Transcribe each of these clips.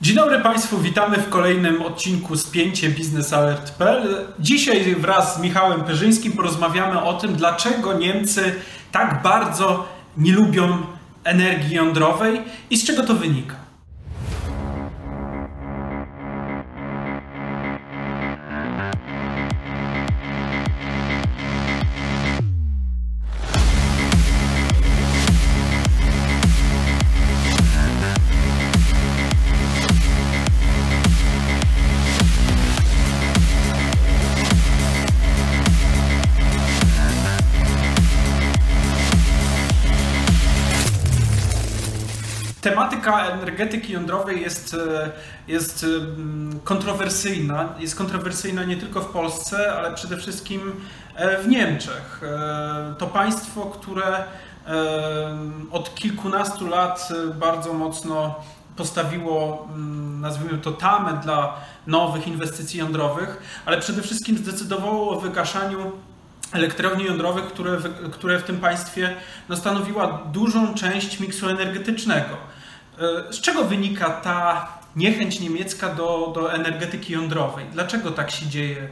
Dzień dobry Państwu, witamy w kolejnym odcinku Spięcie biznesalert.pl. Dzisiaj wraz z Michałem Perzyńskim porozmawiamy o tym, dlaczego Niemcy tak bardzo nie lubią energii jądrowej i z czego to wynika. Tematyka energetyki jądrowej jest, e, jest mm, kontrowersyjna. Jest kontrowersyjna nie tylko w Polsce, ale przede wszystkim e, w Niemczech. E, to państwo, które od kilkunastu lat bardzo mocno postawiło, mm, nazwijmy to, tamę dla nowych inwestycji jądrowych, ale przede wszystkim zdecydowało o wygaszaniu elektrowni jądrowych, które, które w tym państwie no, stanowiła dużą część miksu energetycznego. E, z czego wynika ta niechęć niemiecka do, do energetyki jądrowej? Dlaczego tak się dzieje?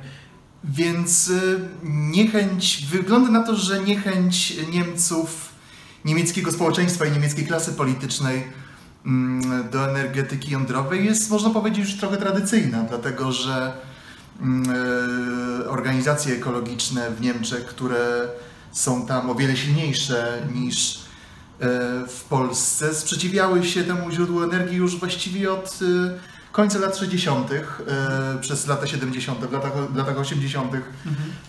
Więc e, niechęć, wygląda na to, że niechęć Niemców, niemieckiego społeczeństwa i niemieckiej klasy politycznej mm, do energetyki jądrowej jest, można powiedzieć, już trochę tradycyjna, dlatego że mm, e, organizacje ekologiczne w Niemczech, które są tam o wiele silniejsze niż w Polsce sprzeciwiały się temu źródłu energii już właściwie od e, końca lat 60., e, przez lata 70., w latach, w latach 80. Mhm.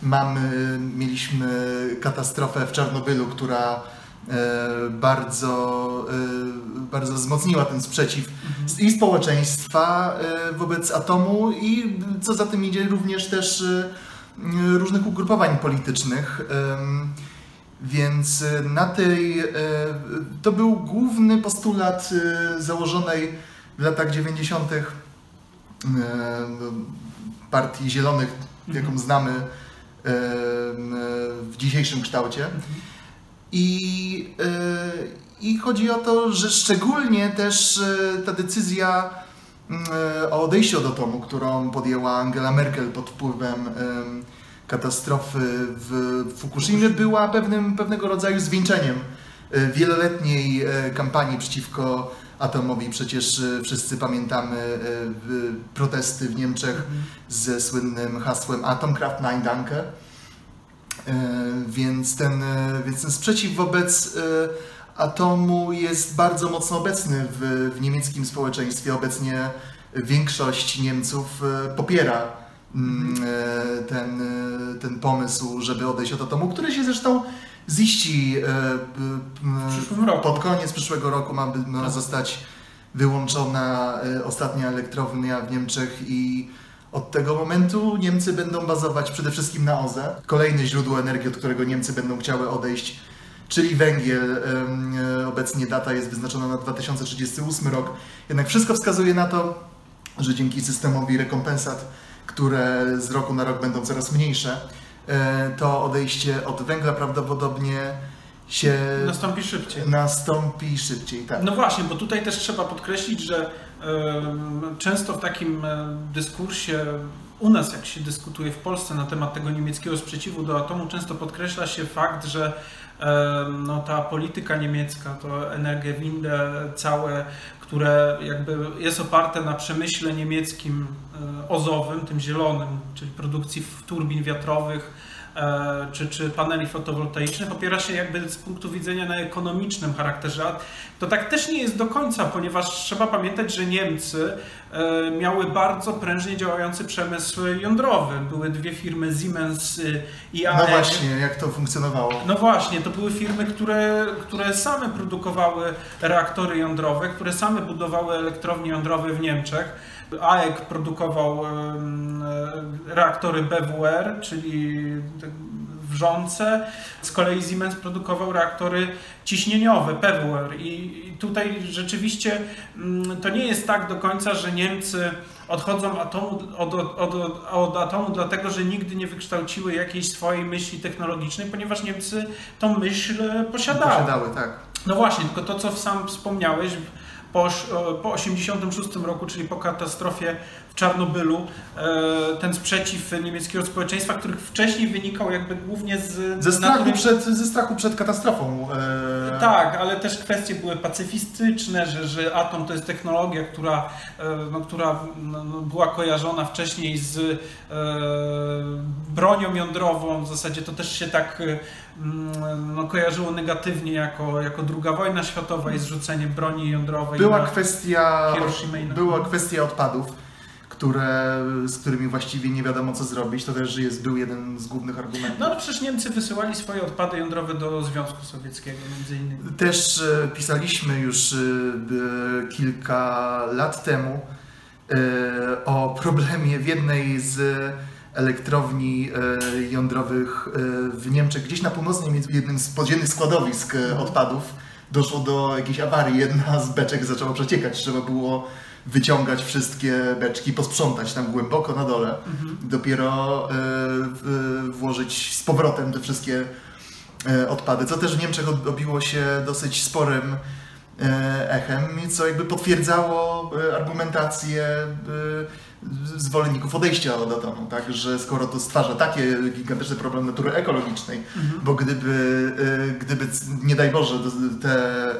Mamy, mieliśmy katastrofę w Czarnobylu, która bardzo, bardzo wzmocniła ten sprzeciw mhm. i społeczeństwa wobec atomu i co za tym idzie również też różnych ugrupowań politycznych. Więc e, na tej, e, to był główny postulat założonej w latach 90. Partii Zielonych, jaką mhm. znamy w dzisiejszym kształcie. Mhm. I, I chodzi o to, że szczególnie też ta decyzja o odejściu od atomu, którą podjęła Angela Merkel pod wpływem katastrofy w Fukushimie była pewnym, pewnego rodzaju zwieńczeniem e, wieloletniej e, kampanii przeciwko atomowi. Przecież e, wszyscy pamiętamy protesty w Niemczech ze słynnym hasłem Atomkraft Nein Danke. Więc ten, więc ten sprzeciw wobec atomu jest bardzo mocno obecny w, w niemieckim społeczeństwie. Obecnie większość Niemców popiera ten, e, ten pomysł, żeby odejść od atomu, który się zresztą ziści e, pod koniec przyszłego roku ma, ma tak. zostać wyłączona ostatnia elektrownia w Niemczech i od tego momentu Niemcy będą bazować przede wszystkim na OZE. Kolejne źródło energii, od którego Niemcy będą chciały odejść, czyli węgiel. Obecnie data jest wyznaczona na 2038 rok. Jednak wszystko wskazuje na to, że dzięki systemowi rekompensat które z roku na rok będą coraz mniejsze, e, to odejście od węgla prawdopodobnie się nastąpi szybciej. Nastąpi szybciej, tak. No właśnie, bo tutaj też trzeba podkreślić, że często w takim e, dyskursie u nas, jak się dyskutuje w Polsce na temat tego niemieckiego sprzeciwu do atomu, często podkreśla się fakt, że no, ta polityka niemiecka, to Energiewende całe, które jakby jest oparte na przemyśle niemieckim e, ozowym, tym zielonym, czyli produkcji turbin wiatrowych, czy, czy paneli fotowoltaicznych opiera się jakby z punktu widzenia na ekonomicznym charakterze. To tak też nie jest do końca, ponieważ trzeba pamiętać, że Niemcy e, miały bardzo prężnie działający przemysł jądrowy. Były dwie firmy Siemens i AEG. No właśnie, jak to funkcjonowało? No właśnie, to były firmy, które, które same produkowały reaktory jądrowe, które same budowały elektrownie jądrowe w Niemczech. AEG produkował reaktory BWR, czyli wrzące, z kolei Siemens produkował reaktory ciśnieniowe, PWR i tutaj rzeczywiście to nie jest tak do końca, że Niemcy odchodzą atomu, od, od, od, od, atomu dlatego, że nigdy nie wykształciły jakiejś swojej myśli technologicznej, ponieważ Niemcy tą myśl posiadały. Posiadały, tak. No właśnie, tylko to, co sam wspomniałeś, po, po 86 roku, czyli po katastrofie w Czarnobylu, e, ten sprzeciw niemieckiego społeczeństwa, który wcześniej wynikał jakby głównie z... Ze strachu, natury- przed, ze strachu przed katastrofą. Tak, ale też kwestie były pacyfistyczne, że, że atom to jest technologia, która, e, no, która no, no, była kojarzona wcześniej z e, bronią jądrową. W zasadzie to też się tak e, mm, no, kojarzyło negatywnie jako, jako druga wojna światowa i zrzucenie broni jądrowej. Była na kwestia, Hiroshima i była kwestia odpadów, które, z którymi właściwie nie wiadomo co zrobić. To też jest, był jeden z głównych argumentów. No ale przecież Niemcy wysyłali swoje odpady jądrowe do Związku Sowieckiego między innymi. Też e, pisaliśmy już e, kilka lat temu e, o problemie w jednej z elektrowni jądrowych w Niemczech, gdzieś na północnej, w jednym z podziemnych składowisk odpadów. Doszło do jakiejś awarii, jedna z beczek zaczęła przeciekać, trzeba było wyciągać wszystkie beczki, posprzątać tam głęboko na dole, Mhm. dopiero e, w- włożyć z powrotem te wszystkie e, odpady, co też w Niemczech od- obiło się dosyć sporym e, echem, co jakby potwierdzało e, argumentację e, zwolenników odejścia od atomu, tak, że skoro to stwarza takie gigantyczny problem natury ekologicznej, Mhm. bo gdyby, e, gdyby nie daj Boże te, e,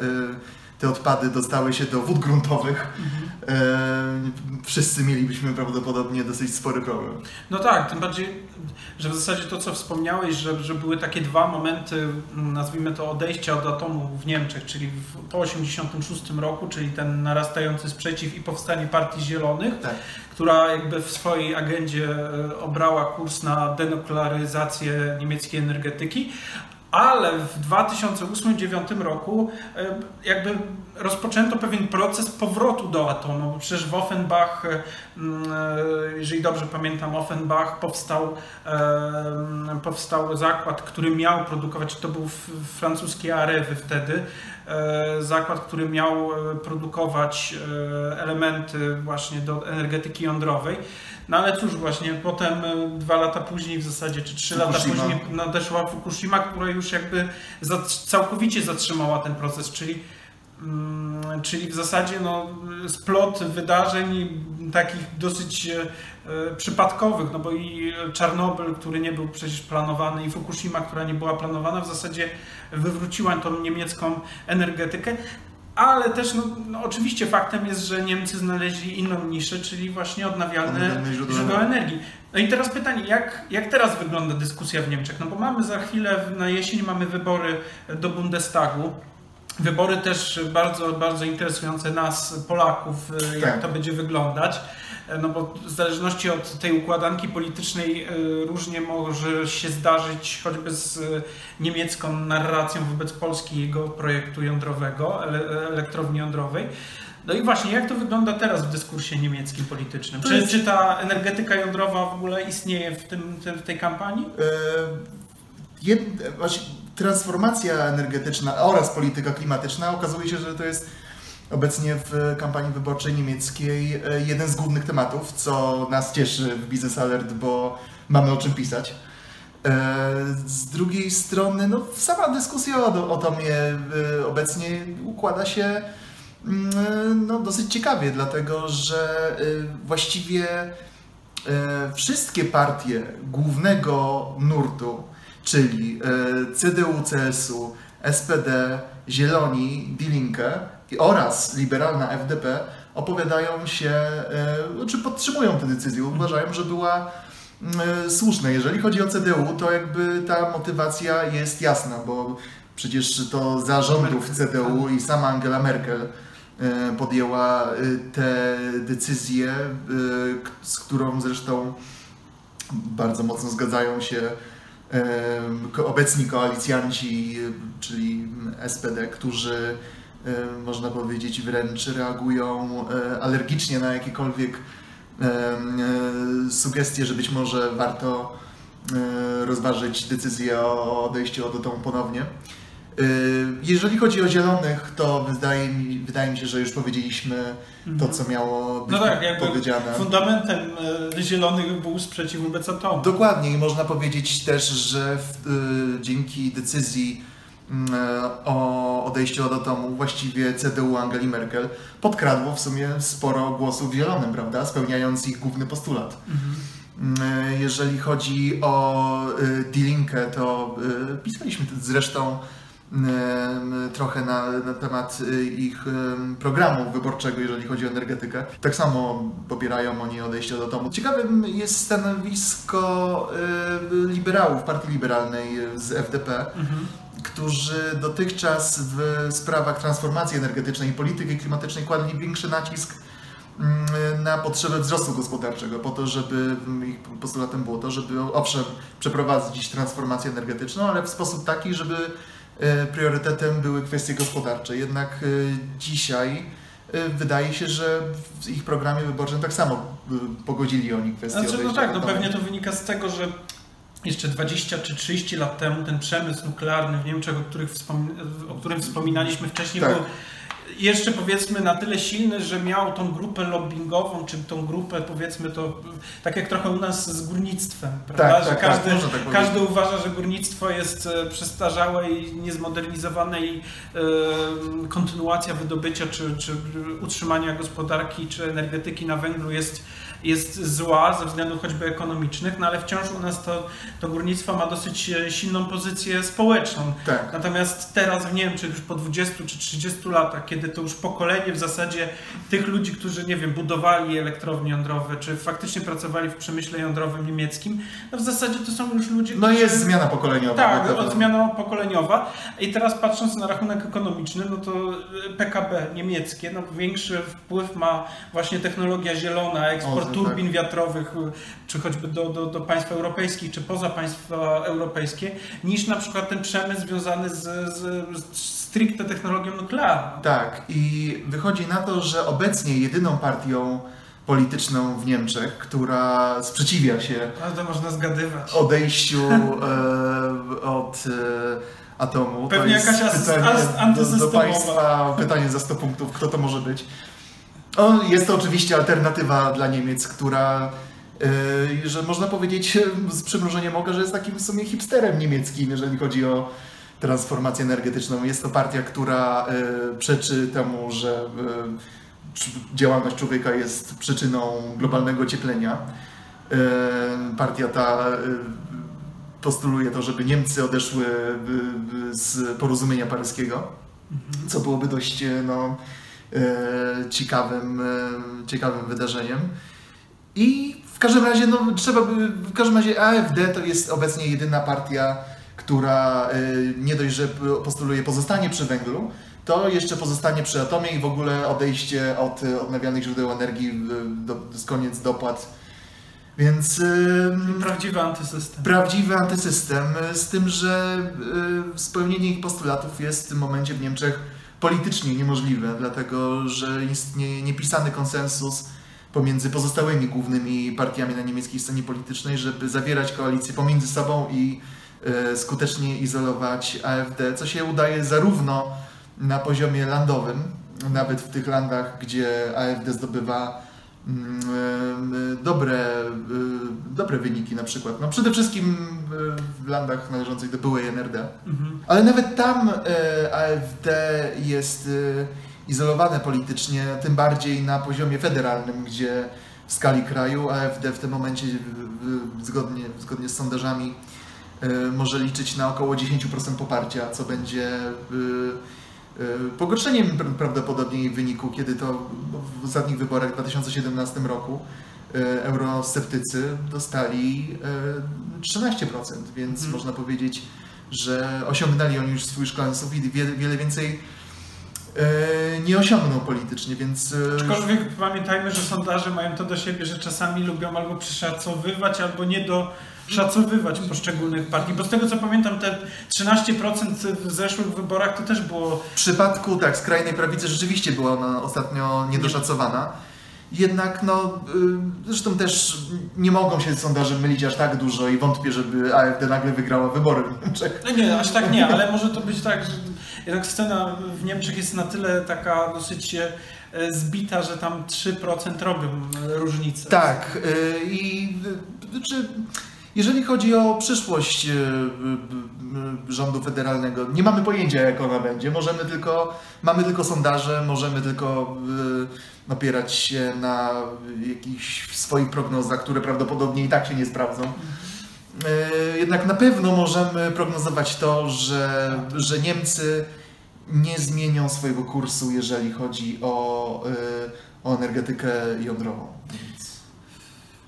te odpady dostały się do wód gruntowych, Mhm. e, wszyscy mielibyśmy prawdopodobnie dosyć spory problem. No tak, tym bardziej, że w zasadzie to, co wspomniałeś, że, że były takie dwa momenty, mm, nazwijmy to odejścia od atomu w Niemczech, czyli w, po 1986 roku, czyli ten narastający sprzeciw i powstanie Partii Zielonych, Tak. która jakby w swojej agendzie e, obrała kurs na denuklearyzację niemieckiej energetyki, ale w 2008-2009 roku e, jakby rozpoczęto pewien proces powrotu do atomu, bo przecież w Offenbach, e, mm, e, jeżeli dobrze pamiętam, Offenbach powstał, e, powstał zakład, który miał produkować, to był francuski Arewy wtedy, zakład, który miał produkować elementy właśnie do energetyki jądrowej. No ale cóż, właśnie potem dwa lata później w zasadzie, czy trzy lata Fukushima. później nadeszła Fukushima, która już jakby całkowicie zatrzymała ten proces, czyli mm, Czyli w zasadzie no, splot wydarzeń takich dosyć e, przypadkowych, no bo i Czarnobyl, który nie był przecież planowany, i Fukushima, która nie była planowana, w zasadzie wywróciła tą niemiecką energetykę. Ale też, no, no oczywiście faktem jest, że Niemcy znaleźli inną niszę, czyli właśnie odnawialne źródła energii. No i teraz pytanie, jak, jak teraz wygląda dyskusja w Niemczech? No bo mamy za chwilę, na jesień mamy wybory do Bundestagu. Wybory też bardzo, bardzo interesujące nas, Polaków, jak Tak. to będzie wyglądać. No bo w zależności od tej układanki politycznej y, różnie może się zdarzyć, choćby z niemiecką narracją wobec Polski jego projektu jądrowego, ele- elektrowni jądrowej. No i właśnie, jak to wygląda teraz w dyskursie niemieckim politycznym? Czy, jest- czy ta energetyka jądrowa w ogóle istnieje w, tym, w tej kampanii? E, Jed, właśnie transformacja energetyczna oraz polityka klimatyczna okazuje się, że to jest obecnie w kampanii wyborczej niemieckiej e, jeden z głównych tematów, co nas cieszy w Business Alert, bo mamy o czym pisać. E, Z drugiej strony, no, sama dyskusja o, o Tomie e, obecnie układa się mm, no, dosyć ciekawie, dlatego że właściwie wszystkie partie głównego nurtu, czyli e, CDU, CSU, SPD, Zieloni, Die Linke oraz liberalna FDP opowiadają się, e, czy podtrzymują tę decyzję, uważają, że była mm, słuszna. Jeżeli chodzi o CDU, to jakby ta motywacja jest jasna, bo przecież to za rządów CDU i sama Angela Merkel e, podjęła e, tę decyzję, e, z którą zresztą bardzo mocno zgadzają się e, obecni koalicjanci, czyli SPD, którzy można powiedzieć wręcz reagują e, alergicznie na jakiekolwiek e, sugestie, że być może warto e, rozważyć decyzję o odejściu od atomu ponownie. E, Jeżeli chodzi o zielonych, to wydaje mi, wydaje mi się, że już powiedzieliśmy to, co miało być No tak, jakby powiedziane. fundamentem e, zielonych był sprzeciw wobec atomu. Dokładnie i można powiedzieć też, że w, y, dzięki decyzji mm, o odejściu od atomu, właściwie CDU Angeli Merkel, podkradło w sumie sporo głosów zielonym, prawda? Spełniając ich główny postulat. Mm, Jeżeli chodzi o y, Die Linke, to y, pisaliśmy zresztą y, trochę na, na temat y, ich programu wyborczego, jeżeli chodzi o energetykę. Tak samo popierają oni odejście od atomu. Ciekawym jest stanowisko liberałów, Partii Liberalnej z FDP, Mhm. którzy dotychczas w sprawach transformacji energetycznej i polityki klimatycznej kładli większy nacisk na potrzebę wzrostu gospodarczego, po to, żeby ich postulatem było to, żeby owszem przeprowadzić transformację energetyczną, ale w sposób taki, żeby priorytetem były kwestie gospodarcze. Jednak e, dzisiaj e, wydaje się, że w ich programie wyborczym tak samo e, pogodzili oni kwestię Znaczy, no tak, no pewnie to wynika z tego, że jeszcze 20 czy 30 lat temu ten przemysł nuklearny w Niemczech, o, których wspomin- o którym wspominaliśmy wcześniej, Tak. był jeszcze powiedzmy na tyle silny, że miał tą grupę lobbyingową, czy tą grupę powiedzmy to tak jak trochę u nas z górnictwem, prawda? Tak, że tak, każdy, tak, tak każdy uważa, że górnictwo jest e, przestarzałe i niezmodernizowane i e, kontynuacja wydobycia czy, czy utrzymania gospodarki czy energetyki na węglu jest, jest zła ze względów choćby ekonomicznych, no ale wciąż u nas to, to górnictwo ma dosyć e, silną pozycję społeczną. Tak. Natomiast teraz w Niemczech już po 20 czy 30 latach, kiedy to już pokolenie w zasadzie tych ludzi, którzy, nie wiem, budowali elektrownie jądrowe, czy faktycznie pracowali w przemyśle jądrowym niemieckim, no w zasadzie to są już ludzie, No którzy... jest zmiana pokoleniowa. Tak, od zmiana pokoleniowa. I teraz patrząc na rachunek ekonomiczny, no to PKB niemieckie, no większy wpływ ma właśnie technologia zielona, eksport Turbin wiatrowych, czy choćby do, do, do państw europejskich, czy poza państwa europejskie, niż na przykład ten przemysł związany z, z, z stricte technologią nuklearną. Tak, i wychodzi na to, że obecnie jedyną partią polityczną w Niemczech, która sprzeciwia się odejściu e, od e, atomu. Pewnie to jest jakaś pytanie do, do. Państwa, pytanie za 100 punktów, kto to może być. O, jest to oczywiście alternatywa dla Niemiec, która, e, że można powiedzieć z przymrużeniem oka, że jest takim w sumie hipsterem niemieckim, jeżeli chodzi o transformację energetyczną. Jest to partia, która e, przeczy temu, że przy- działalność człowieka jest przyczyną globalnego ocieplenia. E, Partia ta e, postuluje to, żeby Niemcy odeszły e, z porozumienia paryskiego, co byłoby dość no, ciekawym, e, ciekawym wydarzeniem. I w każdym razie, no, trzeba by, w każdym razie AfD to jest obecnie jedyna partia, która e, nie dość, że postuluje pozostanie przy węglu, to jeszcze pozostanie przy atomie i w ogóle odejście od e, odnawialnych źródeł energii, e, do, z koniec dopłat. Więc e, Prawdziwy antysystem. prawdziwy antysystem, e, z tym, że e, spełnienie ich postulatów jest w tym momencie w Niemczech politycznie niemożliwe, dlatego że istnieje niepisany konsensus pomiędzy pozostałymi głównymi partiami na niemieckiej scenie politycznej, żeby zawierać koalicję pomiędzy sobą i e, skutecznie izolować AfD, co się udaje zarówno na poziomie landowym, nawet w tych landach, gdzie AfD zdobywa dobre, e, dobre wyniki na przykład. No przede wszystkim e, w landach należących do byłej NRD. Mhm. Ale nawet tam AfD jest izolowane politycznie, tym bardziej na poziomie federalnym, gdzie w skali kraju AfD w tym momencie zgodnie, zgodnie z sondażami może liczyć na około 10% poparcia, co będzie pogorszeniem pr- prawdopodobnie wyniku, kiedy to w ostatnich wyborach w 2017 roku e, eurosceptycy dostali e, 13%, więc Mhm. można powiedzieć, że osiągnęli oni już swój szklany sufit i wiele, wiele więcej e, nie osiągną politycznie, więc e, Aczkolwiek pamiętajmy, że sondaże mają to do siebie, że czasami lubią albo przeszacowywać, albo nie doszacowywać poszczególnych partii. Bo z tego co pamiętam, te 13% w zeszłych wyborach to też było. w przypadku tak, skrajnej prawicy rzeczywiście była ona ostatnio niedoszacowana. Jednak, no, y, zresztą też nie mogą się sondaże mylić aż tak dużo i wątpię, żeby AfD nagle wygrała wybory w Niemczech. No nie, aż tak nie, ale może to być tak, że jednak scena w Niemczech jest na tyle taka dosyć e, zbita, że tam 3% robią różnicę. Tak, y, i y, znaczy, Jeżeli chodzi o przyszłość e, e, e, rządu federalnego, nie mamy pojęcia jak ona będzie. Możemy tylko, mamy tylko sondaże, możemy tylko opierać się na jakichś swoich prognozach, które prawdopodobnie i tak się nie sprawdzą. Jednak na pewno możemy prognozować to, że, że Niemcy nie zmienią swojego kursu, jeżeli chodzi o, o energetykę jądrową.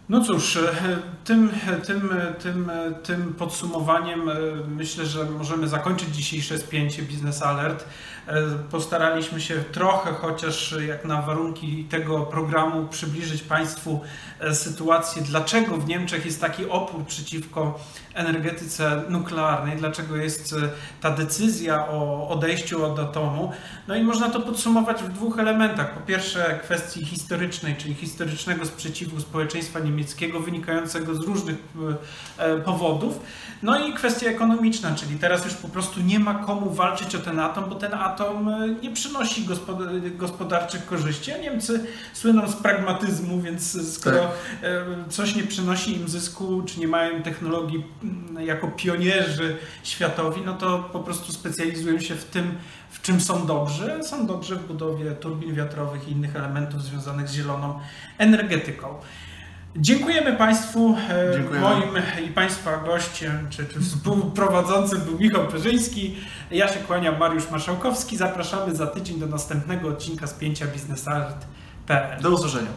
No cóż, e, tym, tym, tym, tym podsumowaniem e, myślę, że możemy zakończyć dzisiejsze spięcie Business Alert. E, Postaraliśmy się trochę, chociaż jak na warunki tego programu, przybliżyć Państwu e, sytuację, dlaczego w Niemczech jest taki opór przeciwko energetyce nuklearnej, dlaczego jest e, ta decyzja o odejściu od atomu. No i można to podsumować w dwóch elementach. Po pierwsze, kwestii historycznej, czyli historycznego sprzeciwu społeczeństwa niemieckiego wynikającego z różnych powodów. No i kwestia ekonomiczna, czyli teraz już po prostu nie ma komu walczyć o ten atom, bo ten atom e, nie przynosi gospod- gospodarczych korzyści, a Niemcy słyną z pragmatyzmu, więc skoro Tak. e, coś nie przynosi im zysku, czy nie mają technologii mm, jako pionierzy światowi, no to po prostu specjalizują się w tym, w czym są dobrzy. Są dobrzy w budowie turbin wiatrowych i innych elementów związanych z zieloną energetyką. Dziękujemy Państwu. E, Dziękujemy. Moim i Państwa gościem, czy, czy współprowadzącym był Michał Perzyński. Ja się kłaniam, Mariusz Marszałkowski. Zapraszamy za tydzień do następnego odcinka spięcia biznesalert.pl. Do usłyszenia.